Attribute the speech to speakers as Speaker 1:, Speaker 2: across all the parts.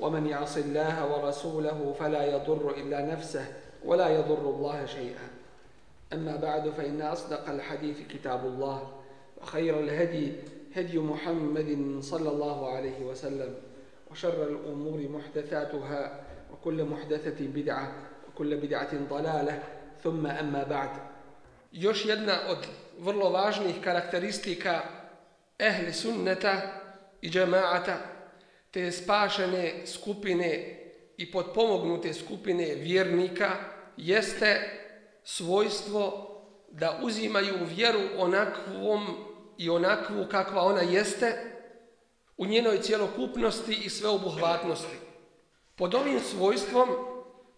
Speaker 1: ومن يعص الله ورسوله فلا يضر إلا نفسه ولا يضر الله شيئا. أما بعد فإن أصدق الحديث كتاب الله وخير الهدي هدي محمد صلى الله عليه وسلم وشر الأمور محدثاتها وكل محدثة بدعة وكل بدعة ضلالة. ثم أما بعد
Speaker 2: Još jedna od vrlo važnih karakteristika ehli sunneta i džemaata, te spašene skupine i podpomognute skupine vjernika, jeste svojstvo da uzimaju vjeru onakvom i onakvu kakva ona jeste u njenoj cjelokupnosti i sveobuhvatnosti. Pod ovim svojstvom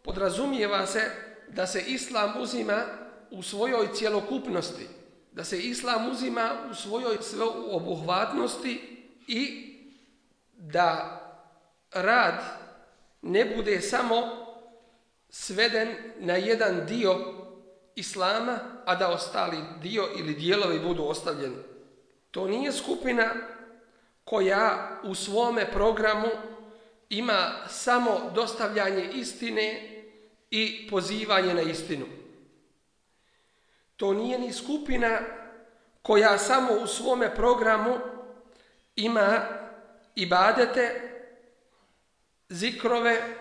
Speaker 2: podrazumijeva se da se islam uzima u svojoj cjelokupnosti, da se islam uzima u svojoj sveobuhvatnosti i da rad ne bude samo sveden na jedan dio islama, a da ostali dio ili dijelovi budu ostavljeni. To nije skupina koja u svome programu ima samo dostavljanje istine i pozivanje na istinu. To nije ni skupina koja samo u svome programu ima ibadete, zikrove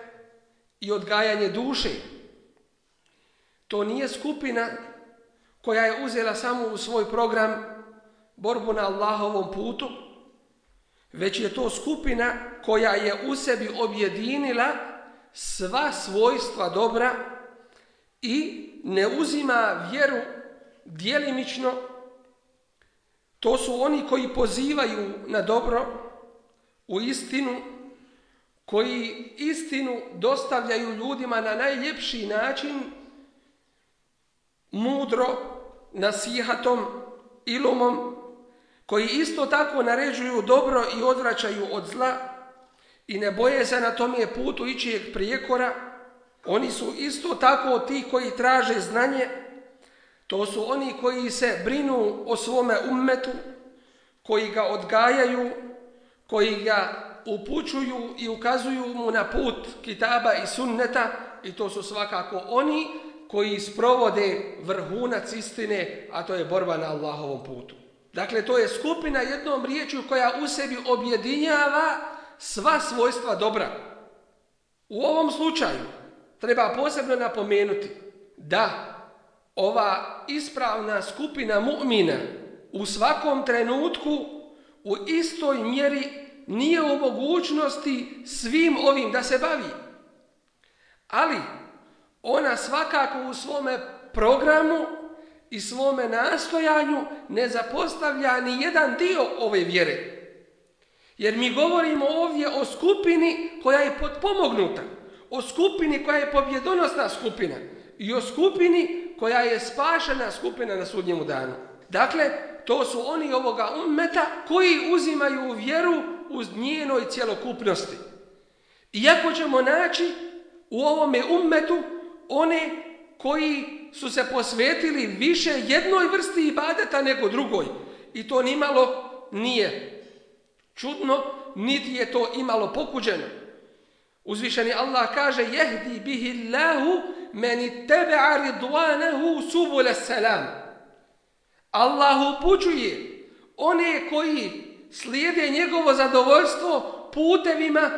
Speaker 2: i odgajanje duše. To nije skupina koja je uzela samo u svoj program borbu na Allahovom putu, već je to skupina koja je u sebi objedinila sva svojstva dobra i ne uzima vjeru dijelimično. To su oni koji pozivaju na dobro u istinu, koji istinu dostavljaju ljudima na najljepši način, mudro, nasihatom, ilumom, koji isto tako naređuju dobro i odvraćaju od zla i ne boje se na tom je putu ičijeg prijekora, oni su isto tako ti koji traže znanje, to su oni koji se brinu o svome ummetu, koji ga odgajaju, koji ga upućuju i ukazuju mu na put kitaba i sunneta i to su svakako oni koji sprovode vrhunac istine, a to je borba na Allahovom putu. Dakle, to je skupina jednom riječju koja u sebi objedinjava sva svojstva dobra. U ovom slučaju treba posebno napomenuti da ova ispravna skupina mu'mina u svakom trenutku u istoj mjeri nije u mogućnosti svim ovim da se bavi. Ali ona svakako u svome programu i svome nastojanju ne zapostavlja ni jedan dio ove vjere. Jer mi govorimo ovdje o skupini koja je potpomognuta, o skupini koja je pobjedonosna skupina i o skupini koja je spašena skupina na sudnjemu danu. Dakle, to su oni ovoga ummeta koji uzimaju vjeru uz njenoj cjelokupnosti. Iako ćemo naći u ovome ummetu one koji su se posvetili više jednoj vrsti ibadeta nego drugoj. I to nimalo nije čudno, niti je to imalo pokuđeno. Uzvišeni Allah kaže jehdi bihi Allahu meni tebe'a ridwanahu subul salam. Allah upućuje one koji slijede njegovo zadovoljstvo putevima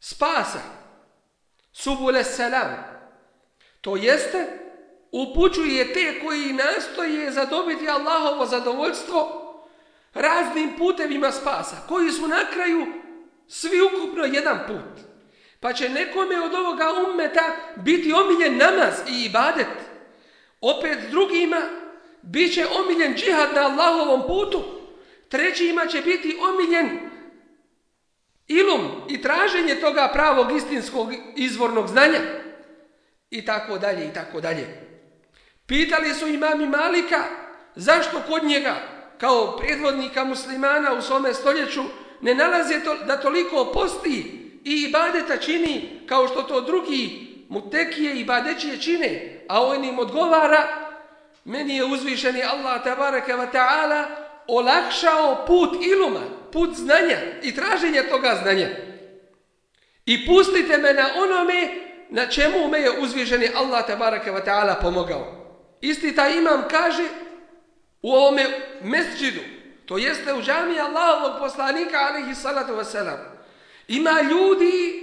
Speaker 2: spasa. Subule selam. To jeste, upućuje te koji nastoje zadobiti Allahovo zadovoljstvo raznim putevima spasa, koji su na kraju svi ukupno jedan put. Pa će nekome od ovoga ummeta biti omiljen namaz i ibadet. Opet drugima bit će omiljen džihad na Allahovom putu, trećima će biti omiljen ilum i traženje toga pravog istinskog izvornog znanja i tako dalje i tako dalje. Pitali su imami Malika zašto kod njega kao predvodnika muslimana u svome stoljeću ne nalaze to, da toliko posti i ibadeta čini kao što to drugi mutekije i badećije čine, a on im odgovara meni je uzvišeni Allah tabaraka wa ta'ala olakšao put iluma, put znanja i traženja toga znanja. I pustite me na onome na čemu me je uzvišeni Allah tabaraka wa ta'ala pomogao. Isti taj imam kaže u ovome mesđidu, to jeste u džami Allahovog poslanika alihi salatu wasalam, ima ljudi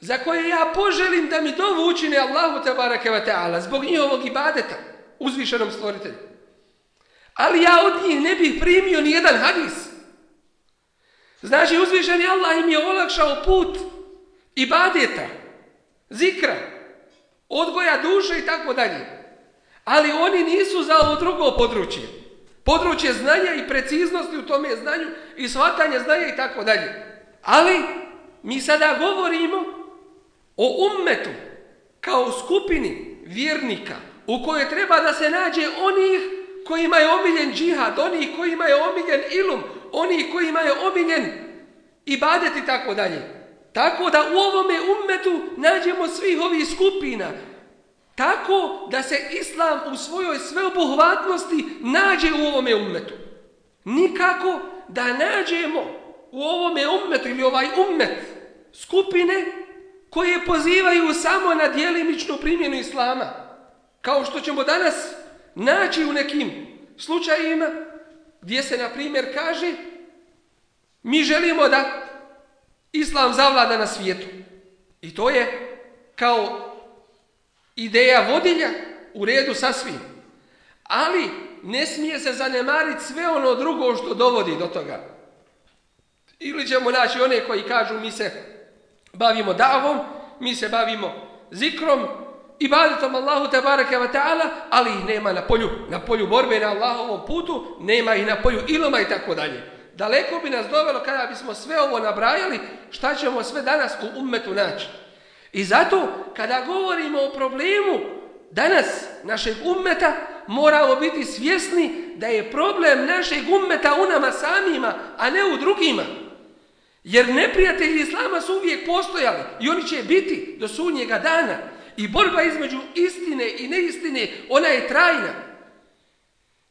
Speaker 2: za koje ja poželim da mi dovu učine Allahu tabaraka wa ta'ala zbog njihovog ibadeta uzvišenom stvoritelju. Ali ja od njih ne bih primio ni jedan hadis. Znači uzvišeni Allah im je olakšao put ibadeta, zikra, odgoja duše i tako dalje. Ali oni nisu za ovo drugo područje. Područje znanja i preciznosti u tome znanju i shvatanje znanja i tako dalje. Ali mi sada govorimo o ummetu kao skupini vjernika u kojoj treba da se nađe onih kojima je omiljen džihad, onih kojima je omiljen ilum, onih kojima je omiljen ibadet i tako dalje. Tako da u ovome ummetu nađemo svih ovih skupina, Tako da se islam u svojoj sveobuhvatnosti nađe u ovome ummetu. Nikako da nađemo u ovome ummetu ili ovaj ummet skupine koje pozivaju samo na dijelimičnu primjenu islama. Kao što ćemo danas naći u nekim slučajima gdje se na primjer kaže mi želimo da islam zavlada na svijetu. I to je kao ideja vodilja u redu sa svim. Ali ne smije se zanemariti sve ono drugo što dovodi do toga. Ili ćemo naći one koji kažu mi se bavimo davom, mi se bavimo zikrom, ibadetom Allahu te barake wa ta'ala, ali ih nema na polju, na polju borbe na Allahovom putu, nema ih na polju iloma i tako dalje. Daleko bi nas dovelo kada bismo sve ovo nabrajali, šta ćemo sve danas u ummetu naći. I zato, kada govorimo o problemu danas našeg ummeta, moramo biti svjesni da je problem našeg ummeta u nama samima, a ne u drugima. Jer neprijatelji Islama su uvijek postojali i oni će biti do sunnjega dana. I borba između istine i neistine, ona je trajna.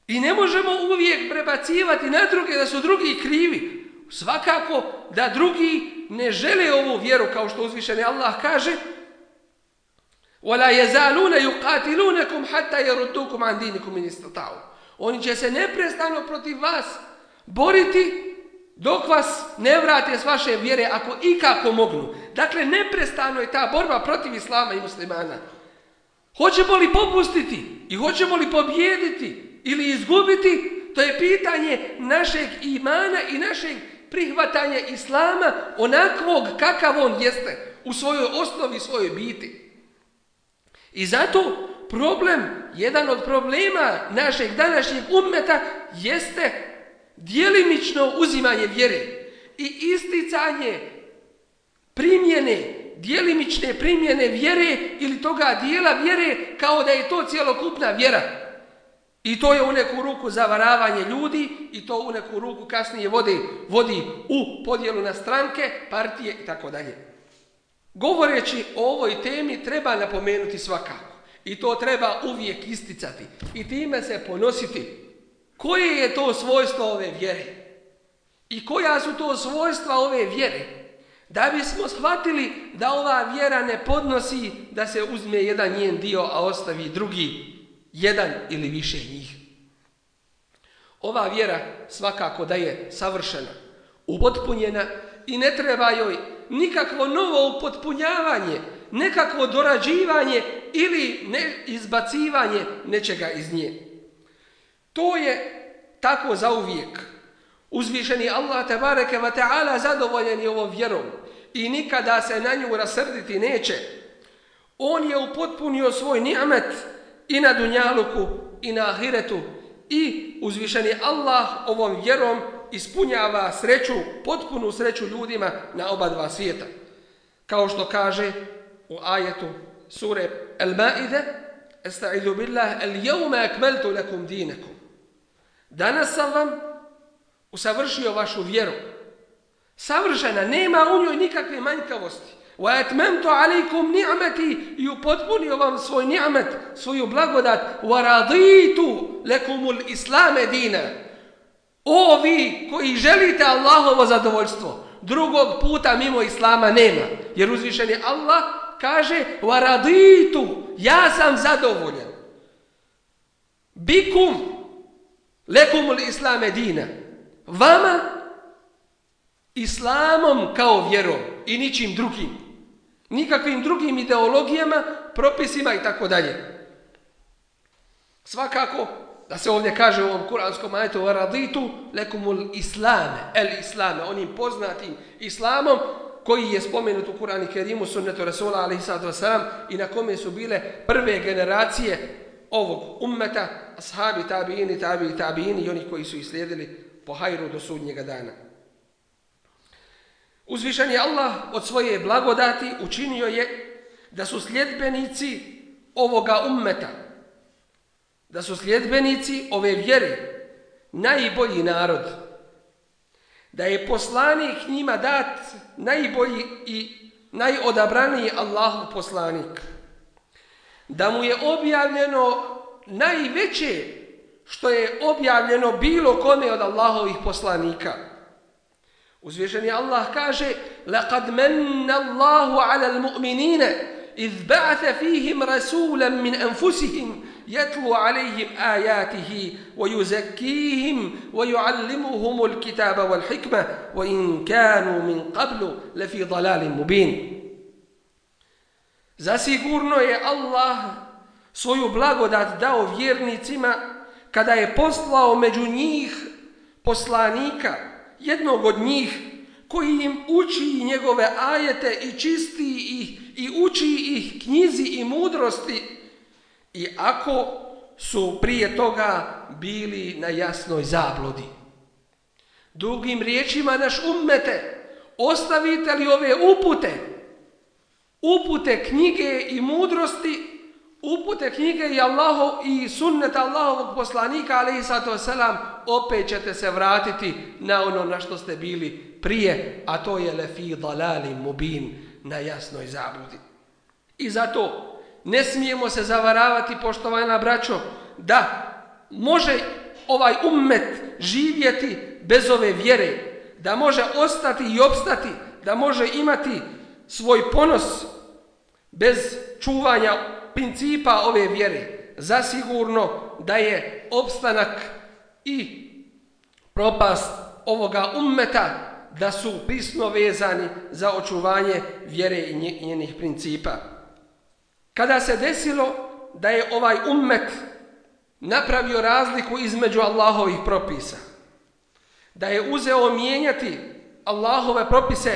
Speaker 2: I ne možemo uvijek prebacivati na druge da su drugi krivi. Svakako da drugi ne žele ovu vjeru kao što uzvišeni Allah kaže وَلَا يَزَالُونَ يُقَاتِلُونَكُمْ حَتَّى يَرُدُّكُمْ عَنْ دِينِكُمْ مِنِ اسْتَطَعُوا Oni će se neprestano protiv vas boriti dok vas ne vrate s vaše vjere ako ikako mognu. Dakle, neprestano je ta borba protiv Islama i muslimana. Hoćemo li popustiti i hoćemo li pobjediti ili izgubiti, to je pitanje našeg imana i našeg prihvatanja islama onakvog kakav on jeste u svojoj osnovi, svojoj biti. I zato problem, jedan od problema našeg današnjeg ummeta jeste dijelimično uzimanje vjere i isticanje primjene, dijelimične primjene vjere ili toga dijela vjere kao da je to cijelokupna vjera. I to je u neku ruku zavaravanje ljudi i to u neku ruku kasnije vodi, vodi u podjelu na stranke, partije i tako dalje. Govoreći o ovoj temi treba napomenuti svakako. I to treba uvijek isticati. I time se ponositi. Koje je to svojstvo ove vjere? I koja su to svojstva ove vjere? Da bismo shvatili da ova vjera ne podnosi da se uzme jedan njen dio, a ostavi drugi jedan ili više njih. Ova vjera svakako da je savršena, upotpunjena i ne treba joj nikakvo novo upotpunjavanje, nekakvo dorađivanje ili ne izbacivanje nečega iz nje. To je tako za uvijek. Uzvišeni Allah tebareke ve ta'ala zadovoljen je ovom vjerom i nikada se na nju rasrditi neće. On je upotpunio svoj ni'met i na dunjaluku i na ahiretu i uzvišeni Allah ovom vjerom ispunjava sreću, potpunu sreću ljudima na oba dva svijeta. Kao što kaže u ajetu sure El-Ma'ide, Estaizu billah, el jevme akmeltu lekum dinekum. Danas sam vam usavršio vašu vjeru. Savršena, nema u njoj nikakve manjkavosti. Wa عَلَيْكُمْ نِعْمَتِي i upotpunio vam svoj ni'met, svoju blagodat. Wa raditu الْإِسْلَامَ islam. O vi koji želite Allahovo zadovoljstvo, drugog puta mimo islama nema. Jer uzvišen je Allah kaže wa raditu, ja sam zadovoljan. Bikum Lekumul islam dina. Vama islamom kao vjerom i ničim drugim nikakvim drugim ideologijama, propisima i tako dalje. Svakako, da se ovdje kaže u ovom kuranskom ajetu raditu lekumul islame, el islame, onim poznatim islamom koji je spomenut u Kurani Kerimu sunnetu Rasula alaihi sallatu wasalam i na kome su bile prve generacije ovog ummeta, ashabi, tabiini, tabi, tabiini i oni koji su islijedili po hajru do sudnjega dana. Uzvišen je Allah od svoje blagodati učinio je da su sljedbenici ovoga ummeta, da su sljedbenici ove vjere najbolji narod, da je poslanik njima dat najbolji i najodabraniji Allahu poslanik, da mu je objavljeno najveće što je objavljeno bilo kome od Allahovih poslanika – Uzvišeni Allah kaže لَقَدْ مَنَّ اللَّهُ عَلَى الْمُؤْمِنِينَ إِذْ بَعْثَ فِيهِمْ رَسُولًا مِنْ أَنفُسِهِمْ يَتْلُو عَلَيْهِمْ آيَاتِهِ وَيُزَكِّيهِمْ وَيُعَلِّمُهُمُ الْكِتَابَ وَالْحِكْمَةِ وَإِنْ كَانُوا مِنْ قَبْلُ لَفِي ضَلَالٍ مُبِينٍ Zasigurno je Allah svoju blagodat dao vjernicima kada je poslao među njih poslanika jednog od njih koji im uči njegove ajete i čisti ih i uči ih knjizi i mudrosti i ako su prije toga bili na jasnoj zablodi. Drugim riječima naš ummete, ostavite li ove upute, upute knjige i mudrosti, upute knjige i Allaho i sunneta Allahovog poslanika alaihi sato selam, opet ćete se vratiti na ono na što ste bili prije, a to je lefi dalali mubin na jasnoj zabudi. I zato ne smijemo se zavaravati, poštovana braćo, da može ovaj ummet živjeti bez ove vjere, da može ostati i opstati, da može imati svoj ponos bez čuvanja principa ove vjere, zasigurno da je opstanak i propast ovoga ummeta da su pisno vezani za očuvanje vjere i njenih principa. Kada se desilo da je ovaj ummet napravio razliku između Allahovih propisa, da je uzeo mijenjati Allahove propise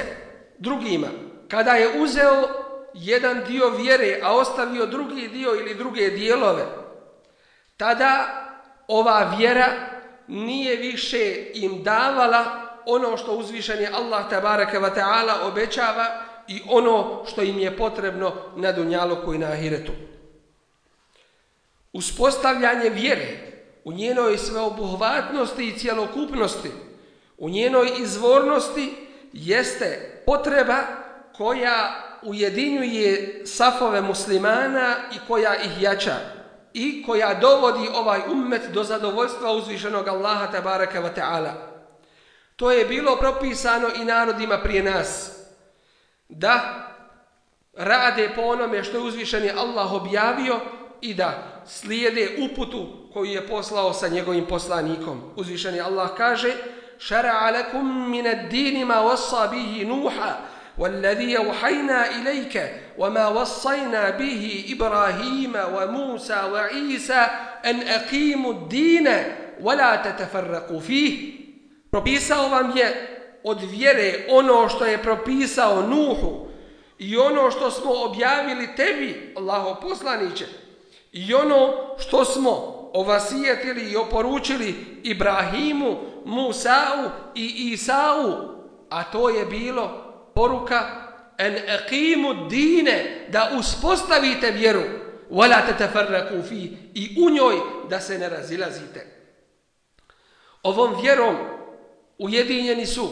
Speaker 2: drugima, kada je uzeo jedan dio vjere, a ostavio drugi dio ili druge dijelove, tada ova vjera nije više im davala ono što uzvišen je Allah tabaraka wa ta'ala obećava i ono što im je potrebno na dunjalu i na ahiretu. Uspostavljanje vjere u njenoj sveobuhvatnosti i cjelokupnosti, u njenoj izvornosti jeste potreba koja ujedinjuje safove muslimana i koja ih jača i koja dovodi ovaj ummet do zadovoljstva uzvišenog Allaha tabaraka wa ta'ala. To je bilo propisano i narodima prije nas da rade po onome što je uzvišeni Allah objavio i da slijede uputu koju je poslao sa njegovim poslanikom. Uzvišeni Allah kaže Šara'a lakum min ad-dini ma wassa bihi Nuha والذي أوحينا إليك وما وصينا به إبراهيم وموسى وعيسى أن أقيموا الدين ولا تتفرقوا فيه propisao vam je od vjere ono što je propisao Nuhu i ono što smo objavili tebi, Allaho poslaniće, i ono što smo ovasijetili i oporučili Ibrahimu, Musa'u i Isa'u, a to je bilo poruka en eqimu dine, da uspostavite vjeru, wala tatafarraqu fi i u njoj da se ne razilazite. Ovom vjerom ujedinjeni su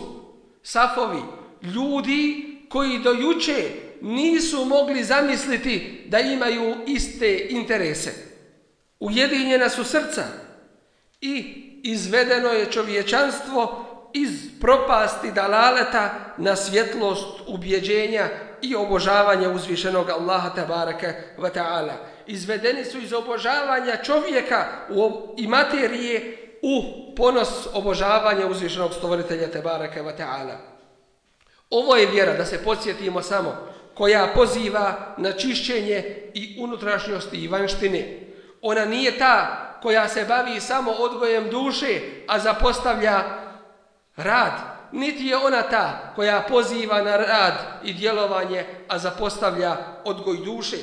Speaker 2: safovi ljudi koji do juče nisu mogli zamisliti da imaju iste interese. Ujedinjena su srca i izvedeno je čovječanstvo iz propasti dalaleta na svjetlost ubjeđenja i obožavanja uzvišenog Allaha tabaraka wa ta'ala. Izvedeni su iz obožavanja čovjeka i materije u ponos obožavanja uzvišenog stvoritelja tabaraka wa ta'ala. Ovo je vjera, da se podsjetimo samo, koja poziva na čišćenje i unutrašnjosti i vanštine. Ona nije ta koja se bavi samo odgojem duše, a zapostavlja rad. Niti je ona ta koja poziva na rad i djelovanje, a zapostavlja odgoj duše.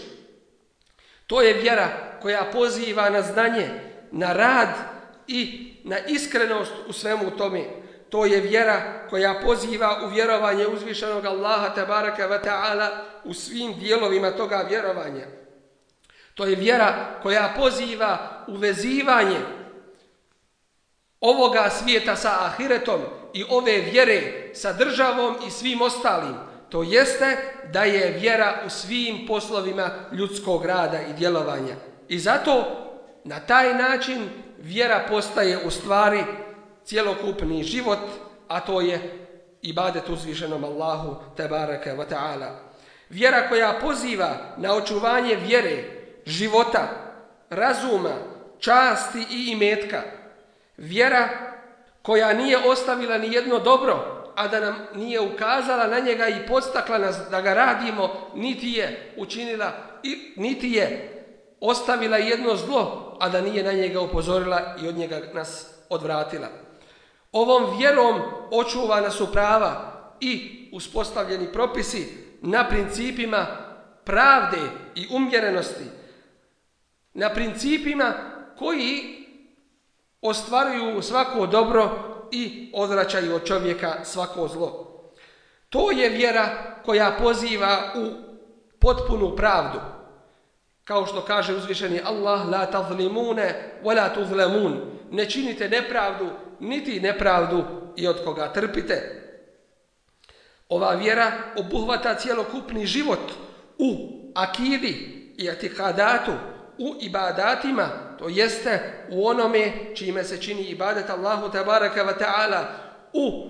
Speaker 2: To je vjera koja poziva na znanje, na rad i na iskrenost u svemu tome. To je vjera koja poziva u vjerovanje uzvišenog Allaha tabaraka wa ta'ala u svim dijelovima toga vjerovanja. To je vjera koja poziva u vezivanje ovoga svijeta sa ahiretom i ove vjere sa državom i svim ostalim. To jeste da je vjera u svim poslovima ljudskog rada i djelovanja. I zato na taj način vjera postaje u stvari cjelokupni život, a to je ibadet uzvišenom Allahu tebareke wa ta'ala. Vjera koja poziva na očuvanje vjere, života, razuma, časti i imetka. Vjera koja nije ostavila ni jedno dobro, a da nam nije ukazala na njega i podstakla nas da ga radimo, niti je učinila, niti je ostavila jedno zlo, a da nije na njega upozorila i od njega nas odvratila. Ovom vjerom očuvana su prava i uspostavljeni propisi na principima pravde i umjerenosti, na principima koji ostvaruju svako dobro i odvraćaju od čovjeka svako zlo. To je vjera koja poziva u potpunu pravdu. Kao što kaže uzvišeni Allah, la tazlimune, wa la tuzlemun. Ne činite nepravdu, niti nepravdu i od koga trpite. Ova vjera obuhvata cijelokupni život u akidi i atikadatu, u ibadatima, to jeste u onome čime se čini ibadat Allahu tabaraka wa ta'ala, u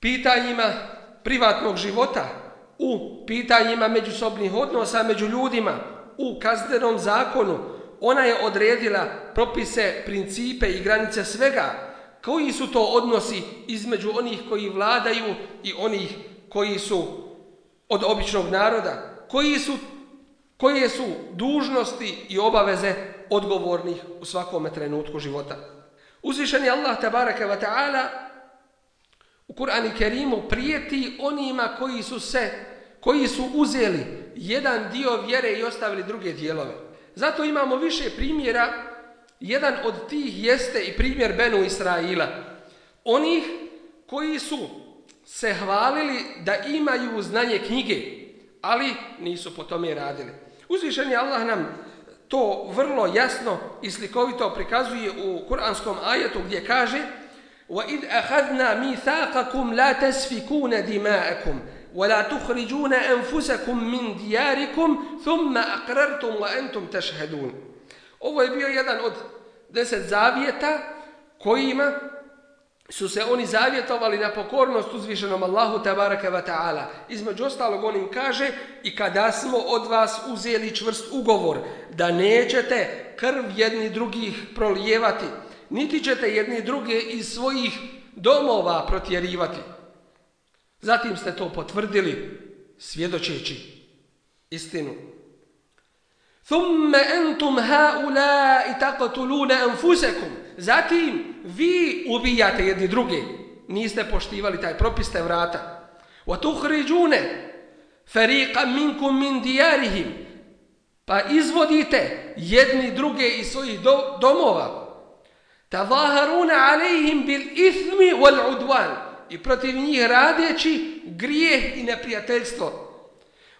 Speaker 2: pitanjima privatnog života, u pitanjima međusobnih odnosa među ljudima, u kaznenom zakonu, ona je odredila propise, principe i granice svega. Koji su to odnosi između onih koji vladaju i onih koji su od običnog naroda? Koji su koje su dužnosti i obaveze odgovornih u svakom trenutku života. Uzvišeni Allah tabaraka wa ta'ala u Kur'anu Kerimu prijeti onima koji su se koji su uzeli jedan dio vjere i ostavili druge dijelove. Zato imamo više primjera. Jedan od tih jeste i primjer Benu Israila. Onih koji su se hvalili da imaju znanje knjige, ali nisu po tome radili. Uzvišeni Allah nam to vrlo jasno i slikovito prikazuje u kuranskom ajetu gdje kaže وَإِذْ أَخَذْنَا مِيثَاقَكُمْ لَا تَسْفِكُونَ دِمَاءَكُمْ وَلَا تُخْرِجُونَ أَنفُسَكُمْ مِنْ دِيَارِكُمْ ثُمَّ أَقْرَرْتُمْ وَأَنْتُمْ تَشْهَدُونَ Ovo je bio jedan od deset zavjeta kojima su se oni zavjetovali na pokornost uzvišenom Allahu tabaraka wa ta'ala. Između ostalog on im kaže i kada smo od vas uzeli čvrst ugovor da nećete krv jedni drugih prolijevati, niti ćete jedni druge iz svojih domova protjerivati. Zatim ste to potvrdili svjedočeći istinu. ثُمَّ أَنْتُمْ haula i taqtuluna anfusakum. Zatim vi ubijate jedni druge. Niste poštivali taj propis te vrata. Wa tukhrijune fariqan minkum min diyarihim. Pa izvodite jedni druge iz svojih do, domova. Tavaharuna alejhim bil ithmi wal udwan. I protiv njih radeći grijeh i neprijateljstvo.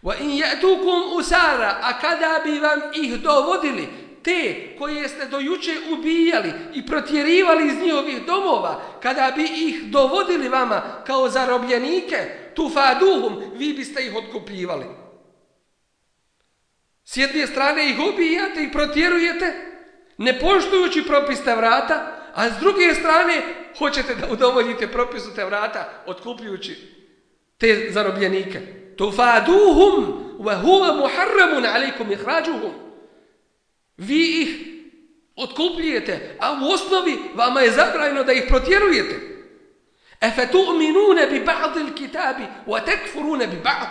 Speaker 2: Wa in ya'tukum usara, a kada bi vam ih dovodili, te koje ste dojuče ubijali i protjerivali iz njihovih domova, kada bi ih dovodili vama kao zarobljenike, tufaduhum, vi biste ih otkupljivali. S jedne strane ih ubijate i protjerujete, ne poštujući propis te vrata, a s druge strane hoćete da udovoljite propisu te vrata, otkupljujući te zarobljenike. Tufaduhum, wa huwa muharramun alaikum ihrađuhum. Vi ih otkupljujete, a u osnovi vama je zabrajno da ih protjerujete. Efe tu'minune bi ba'dil kitabi, wa tekfurune bi ba'd.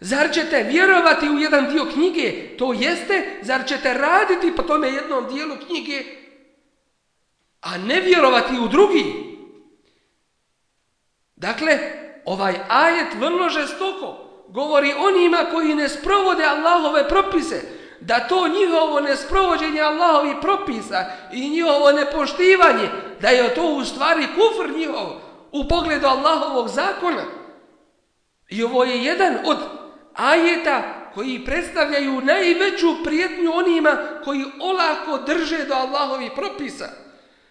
Speaker 2: Zar ćete vjerovati u jedan dio knjige? To jeste, zar ćete raditi po tome jednom dijelu knjige, a ne vjerovati u drugi? Dakle, ovaj ajet vrlo žestoko govori onima koji ne sprovode Allahove propise, da to njihovo nesprovođenje Allahovi propisa i njihovo nepoštivanje, da je to u stvari kufr njihov u pogledu Allahovog zakona. I ovo je jedan od ajeta koji predstavljaju najveću prijetnju onima koji olako drže do Allahovi propisa.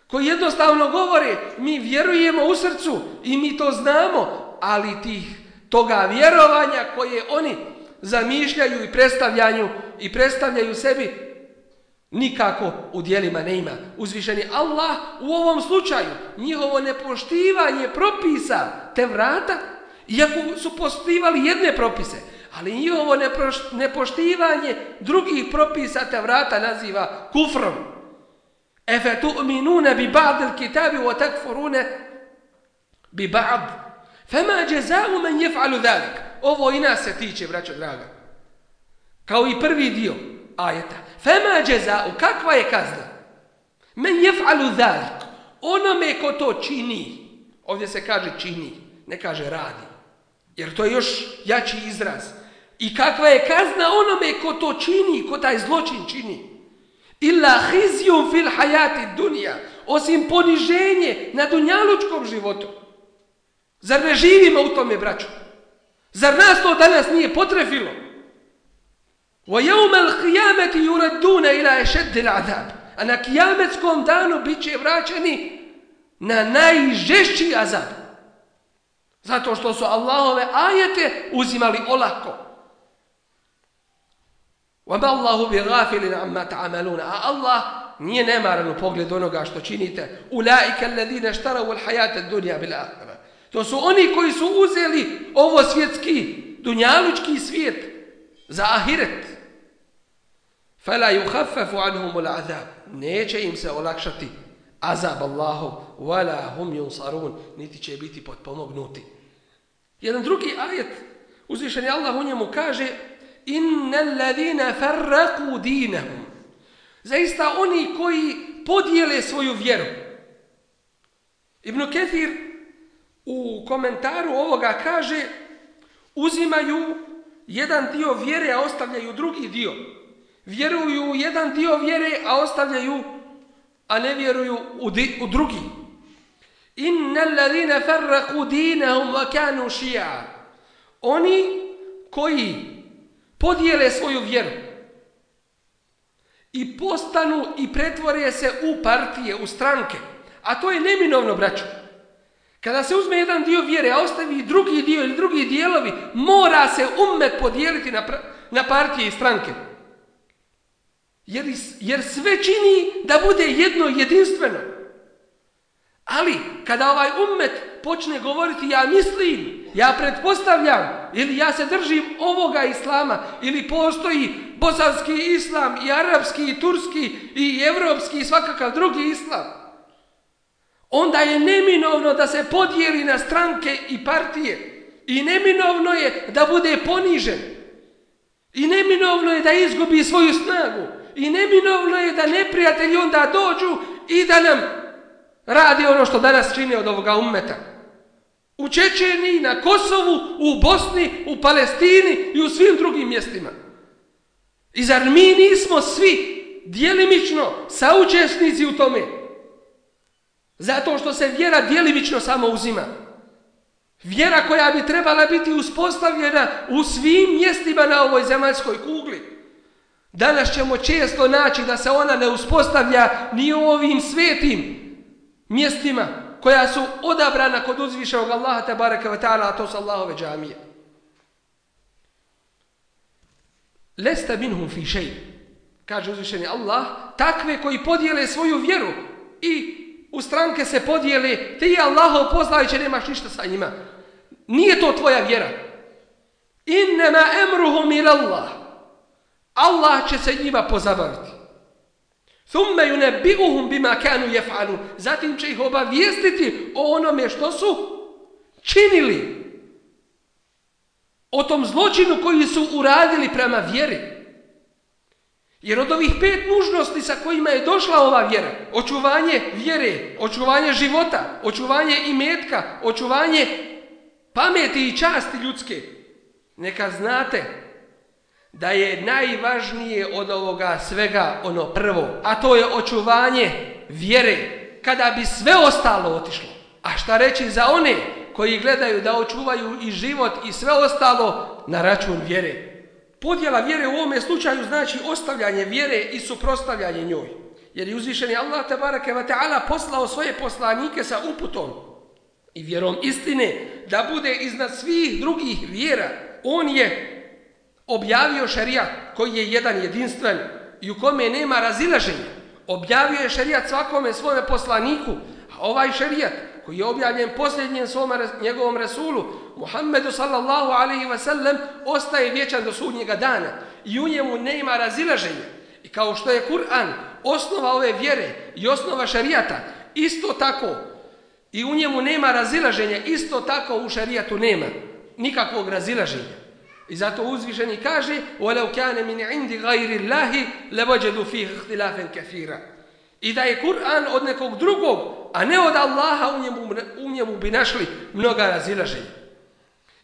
Speaker 2: Koji jednostavno govore, mi vjerujemo u srcu i mi to znamo, ali tih toga vjerovanja koje oni zamišljaju i predstavljaju i predstavljaju sebi nikako u dijelima ne ima. Uzvišeni Allah u ovom slučaju njihovo nepoštivanje propisa te vrata, iako su postivali jedne propise, ali njihovo nepoštivanje drugih propisa te vrata naziva kufrom. Efe tu'minune bi ba'd kitabi wa takfurune bi ba'd. Fema jeza'u men jef'alu dhalik. Ovo i nas se tiče, braćo draga. Kao i prvi dio ajeta. Fema džezau, kakva je kazna? Men jef'alu dhalik. Onome ko to čini. Ovdje se kaže čini, ne kaže radi. Jer to je još jači izraz. I kakva je kazna onome ko to čini, ko taj zločin čini? Illa hizjum fil hajati dunija. Osim poniženje na dunjalučkom životu. Zar ne živimo u tome, braću? Zar nas to danas nije potrefilo? Wa yawm al-qiyamati yuraduna ila ashadd al-'adab. A na kijametskom danu biće vraćeni na najžešći azab. Zato što su Allahove ajete uzimali olako. وَمَا اللَّهُ بِغَافِلٍ عَمَّا تَعَمَلُونَ A Allah nije nemaran u pogledu onoga što činite. أُولَٰئِكَ الَّذِينَ اشْتَرَوُا الْحَيَاةَ الدُّنْيَا بِالْآخِرَةِ To su oni koji su uzeli ovo svjetski, dunjalučki svijet za ahiret. Fela yukhaffafu anhumul azab. Neće im se olakšati azab Allahov. Wala hum yunsarun. Niti će biti potpomognuti. Jedan drugi ajet, uzvišen je Allah u njemu kaže Inna alladhina farraku dinahum. Zaista oni koji podijele svoju vjeru. Ibn Kathir u komentaru ovoga kaže uzimaju jedan dio vjere a ostavljaju drugi dio vjeruju u jedan dio vjere a ostavljaju a ne vjeruju u, di, u drugi Inna ladina farraqu dinahum wa kanu shi'a oni koji podijele svoju vjeru i postanu i pretvore se u partije, u stranke. A to je neminovno, braćo. Kada se uzme jedan dio vjere, a ostavi drugi dio ili drugi dijelovi, mora se umet podijeliti na, na partije i stranke. Jer, jer sve čini da bude jedno jedinstveno. Ali, kada ovaj umet počne govoriti ja mislim, ja pretpostavljam, ili ja se držim ovoga islama, ili postoji bosanski islam, i arapski, i turski, i evropski, i svakakav drugi islam, onda je neminovno da se podijeli na stranke i partije. I neminovno je da bude ponižen. I neminovno je da izgubi svoju snagu. I neminovno je da neprijatelji onda dođu i da nam radi ono što danas čini od ovoga ummeta. U Čečeniji, na Kosovu, u Bosni, u Palestini i u svim drugim mjestima. I zar mi nismo svi dijelimično saučesnici u tome? Zato što se vjera djelimično samo uzima. Vjera koja bi trebala biti uspostavljena u svim mjestima na ovoj zemaljskoj kugli. Danas ćemo često naći da se ona ne uspostavlja ni u ovim svetim mjestima koja su odabrana kod uzvišenog Allaha te baraka wa ta'ala, a to su Allahove džamije. Lesta minhum fi šej, kaže uzvišeni Allah, takve koji podijele svoju vjeru i u stranke se podijeli, ti je Allahov poznajuće, nemaš ništa sa njima. Nije to tvoja vjera. Innema emruhum ila Allah. Allah će se njima pozabaviti. Thumme yunabbi'uhum bima kanu yaf'alun. Zatim će ih obavijestiti o onome što su činili. O tom zločinu koji su uradili prema vjeri. Jer od ovih pet nužnosti sa kojima je došla ova vjera, očuvanje vjere, očuvanje života, očuvanje imetka, očuvanje pameti i časti ljudske, neka znate da je najvažnije od ovoga svega ono prvo, a to je očuvanje vjere, kada bi sve ostalo otišlo. A šta reći za one koji gledaju da očuvaju i život i sve ostalo na račun vjere? Podjela vjere u ovome slučaju znači ostavljanje vjere i suprostavljanje njoj. Jer je uzvišeni Allah tabaraka wa ta'ala poslao svoje poslanike sa uputom i vjerom istine da bude iznad svih drugih vjera. On je objavio šarijat koji je jedan jedinstven i u kome nema razilaženja. Objavio je šarijat svakome svome poslaniku, a ovaj šarijat koji je objavljen posljednjem svom njegovom Resulu, Muhammedu sallallahu alaihi ve sellem, ostaje vječan do sudnjega dana i u njemu ne ima razilaženja. I kao što je Kur'an osnova ove vjere i osnova šarijata, isto tako i u njemu nema razilaženja, isto tako u šarijatu nema nikakvog razilaženja. I zato uzvišeni kaže وَلَوْ كَانَ min 'indi غَيْرِ اللَّهِ لَبَجَدُ fihi ikhtilafan katira." I da je Kur'an od nekog drugog, a ne od Allaha, u njemu, u njemu bi našli mnoga razilaženja.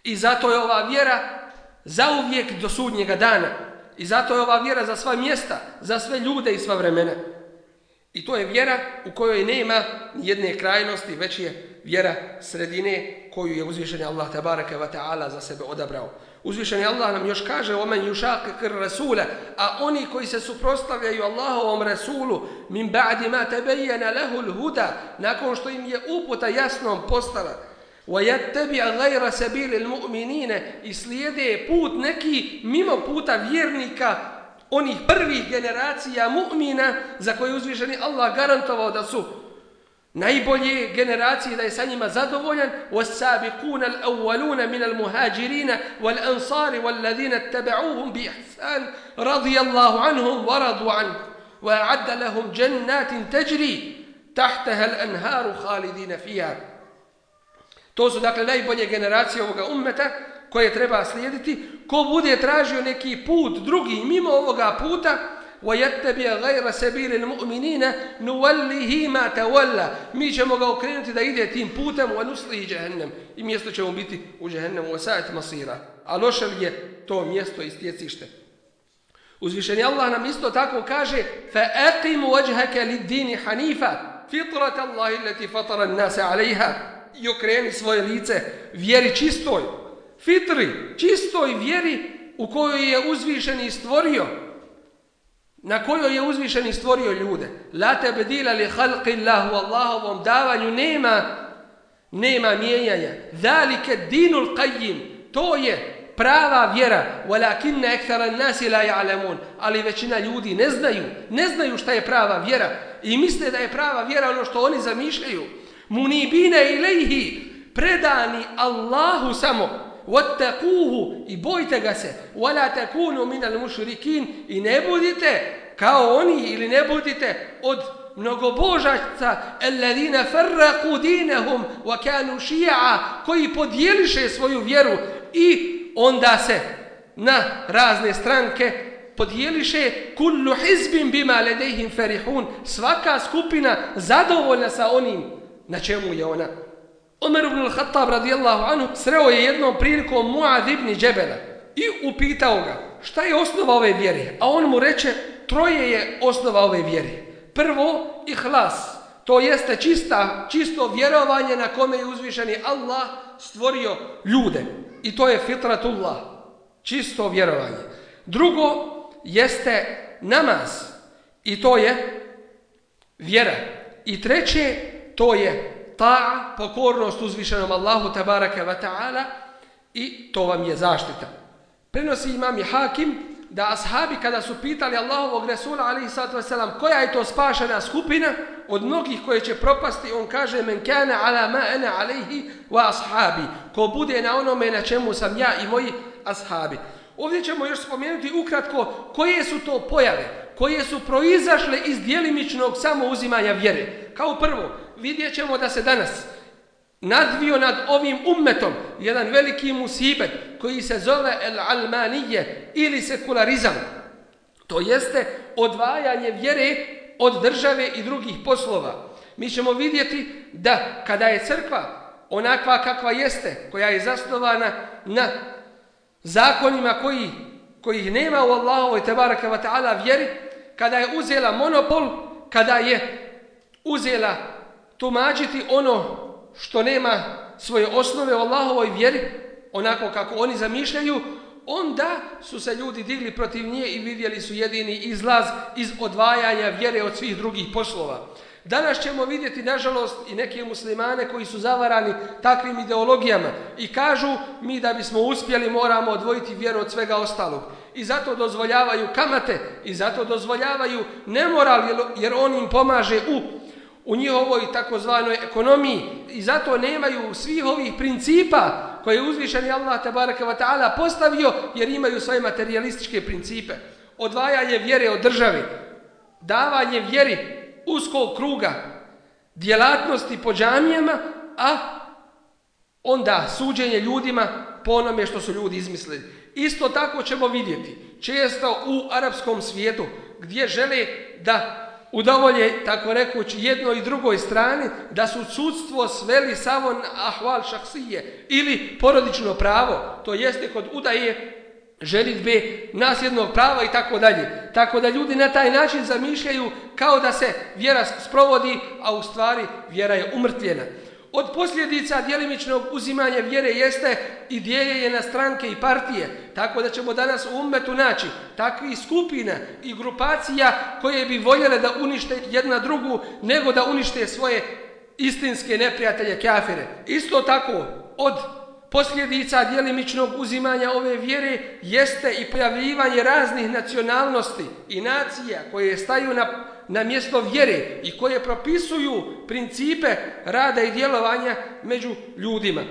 Speaker 2: I zato je ova vjera zauvijek do sudnjega dana. I zato je ova vjera za sva mjesta, za sve ljude i sva vremena. I to je vjera u kojoj nema jedne krajnosti, već je vjera sredine koju je uzvišeni Allah tabaraka wa ta'ala za sebe odabrao. Uzvišeni Allah nam još kaže omen yušakir rasule, a oni koji se suprostavljaju Allahovom rasulu min ba'di ma tabayyana lahu al-huda, nakon što im je uputa jasnom postala, wa yattabi' ghayra sabili al-mu'minina, i put neki mimo puta vjernika onih prvih generacija mu'mina za koje uzvišeni Allah garantovao da su najbolje generacije da je sa njima zadovoljan was-sabiqun al-awwalun min al-muhajirin wal-ansar الله عنهم ورضوا bi ihsan radiyallahu جنات wa تحتها an wa a'adda lahum jannatin tajri al-anharu fiha To su dakle najbolje generacije ovoga ummeta koje treba slijediti. Ko bude tražio neki put drugi mimo ovoga puta, وَيَتَّبِيَ غَيْرَ سَبِيلِ الْمُؤْمِنِينَ نُوَلِّهِ مَا تَوَلَّ Mi ćemo ga okrenuti da ide tim putem u anuslihi džehennem. I mjesto ćemo biti u džehennemu u sajati masira. A loše li je to mjesto i stjecište? Uzvišeni Allah nam isto tako kaže فَأَقِمُ وَجْهَكَ لِدِّينِ حَنِيفًا فِطْرَةَ اللَّهِ الَّتِ فَطَرَ النَّاسَ عَلَيْهَا I okreni svoje lice vjeri čistoj. Fitri, čistoj vjeri u kojoj je uzvišeni stvorio na kojoj je uzvišeni stvorio ljude. La te bedila li halqi Allahu Allahovom davanju nema nema mijenjanja. Zalike dinul qayyim. To je prava vjera. Walakinna ekthara nasi la ja'lamun. Ali većina ljudi ne znaju. Ne znaju šta je prava vjera. I misle da je prava vjera ono što oni zamišljaju. Munibine ilaihi. Predani Allahu samo. Wattaquhu i bojte ga se. وَلَا takunu مِنَ الْمُشْرِكِينَ i ne budite kao oni ili ne budite od mnogobožaca الَّذِينَ فَرَّقُوا دِينَهُمْ وَكَانُوا شِيَعَ koji podijeliše svoju vjeru i onda se na razne stranke podijeliše kullu hizbin bima ladayhim ferihun svaka skupina zadovoljna sa onim na čemu je ona Omer ibn al-Khattab radijallahu anhu sreo je jednom prilikom Muad ibn Džebela i upitao ga šta je osnova ove vjere. A on mu reče troje je osnova ove vjere. Prvo, ihlas, to jeste čista, čisto vjerovanje na kome je uzvišeni Allah stvorio ljude. I to je fitratullah, čisto vjerovanje. Drugo jeste namaz i to je vjera. I treće, to je ta'a, pokornost uzvišenom Allahu tabaraka wa ta'ala i to vam je zaštita. Prenosi imam i hakim da ashabi kada su pitali Allahovog Resula alaihi sallatu wasalam koja je to spašena skupina od mnogih koje će propasti, on kaže men kana ala ma ene alaihi wa ashabi ko bude na onome na čemu sam ja i moji ashabi. Ovdje ćemo još spomenuti ukratko koje su to pojave koje su proizašle iz dijelimičnog samouzimanja vjere. Kao prvo, vidjet ćemo da se danas nadvio nad ovim ummetom jedan veliki musibet koji se zove el-almanije ili sekularizam. To jeste odvajanje vjere od države i drugih poslova. Mi ćemo vidjeti da kada je crkva onakva kakva jeste, koja je zasnovana na zakonima koji, kojih nema u Allahovoj tebaraka wa ta'ala vjeri, kada je uzela monopol, kada je uzela tumačiti ono što nema svoje osnove u Allahovoj vjeri, onako kako oni zamišljaju, onda su se ljudi digli protiv nje i vidjeli su jedini izlaz iz odvajanja vjere od svih drugih poslova. Danas ćemo vidjeti, nažalost, i neke muslimane koji su zavarani takvim ideologijama i kažu mi da bismo uspjeli moramo odvojiti vjeru od svega ostalog. I zato dozvoljavaju kamate i zato dozvoljavaju nemoral jer on im pomaže u u njihovoj takozvanoj ekonomiji i zato nemaju svih ovih principa koje je uzvišeni Allah tabaraka wa ta'ala postavio jer imaju svoje materialističke principe. Odvajanje vjere od države, davanje vjeri uskog kruga, djelatnosti po džamijama, a onda suđenje ljudima po onome što su ljudi izmislili. Isto tako ćemo vidjeti često u arapskom svijetu gdje žele da udovolje, tako rekući, jednoj i drugoj strani, da su sudstvo sveli samo na ahval šaksije ili porodično pravo, to jeste kod udaje želitbe nasljednog prava i tako dalje. Tako da ljudi na taj način zamišljaju kao da se vjera sprovodi, a u stvari vjera je umrtvljena. Od posljedica djelimičnog uzimanja vjere jeste i dijeljenje na stranke i partije. Tako da ćemo danas u ummetu naći takvi skupina i grupacija koje bi voljele da unište jedna drugu nego da unište svoje istinske neprijatelje kafire. Isto tako od posljedica djelimičnog uzimanja ove vjere jeste i pojavljivanje raznih nacionalnosti i nacija koje staju na, na mjesto vjere i koje propisuju principe rada i djelovanja među ljudima.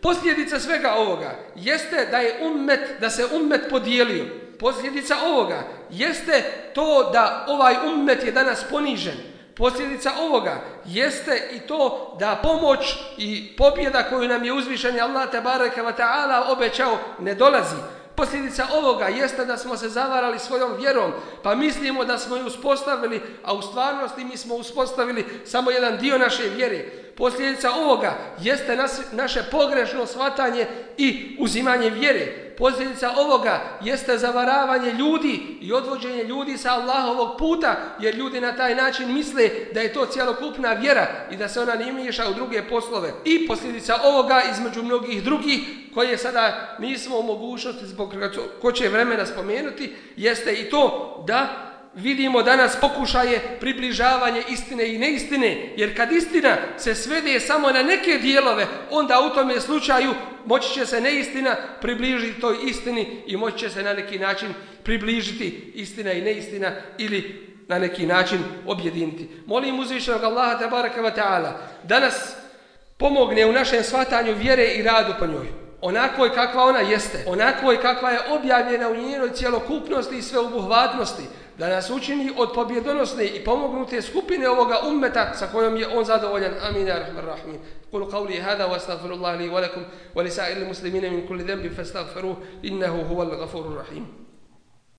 Speaker 2: Posljedica svega ovoga jeste da je ummet, da se ummet podijelio. Posljedica ovoga jeste to da ovaj ummet je danas ponižen. Posljedica ovoga jeste i to da pomoć i pobjeda koju nam je uzvišen Allah tabaraka wa ta'ala obećao ne dolazi. Posljedica ovoga jeste da smo se zavarali svojom vjerom, pa mislimo da smo ju uspostavili, a u stvarnosti mi smo uspostavili samo jedan dio naše vjere. Posljedica ovoga jeste nas, naše pogrešno shvatanje i uzimanje vjere posljedica ovoga jeste zavaravanje ljudi i odvođenje ljudi sa Allahovog puta, jer ljudi na taj način misle da je to cjelokupna vjera i da se ona ne miješa u druge poslove. I posljedica ovoga između mnogih drugih, koje sada nismo u mogućnosti zbog ko će vremena spomenuti, jeste i to da vidimo danas pokušaje približavanje istine i neistine, jer kad istina se svede samo na neke dijelove, onda u tome slučaju moći će se neistina približiti toj istini i moći će se na neki način približiti istina i neistina ili na neki način objediniti. Molim uzvišenog Allaha tabaraka wa ta'ala da nas pomogne u našem shvatanju vjere i radu po njoj. Onako je kakva ona jeste, onako je kakva je objavljena u njenoj cjelokupnosti i sveobuhvatnosti, da nas učini od pobjedonosne i pomognute skupine ovoga ummeta sa kojom je on zadovoljan. Amin, ja rahman rahmin. Kulu qavli hada wa astagfirullah li wa lakum wa li sa'ili muslimine min kulli dembi fa astagfiruh innahu huval gafuru rahim.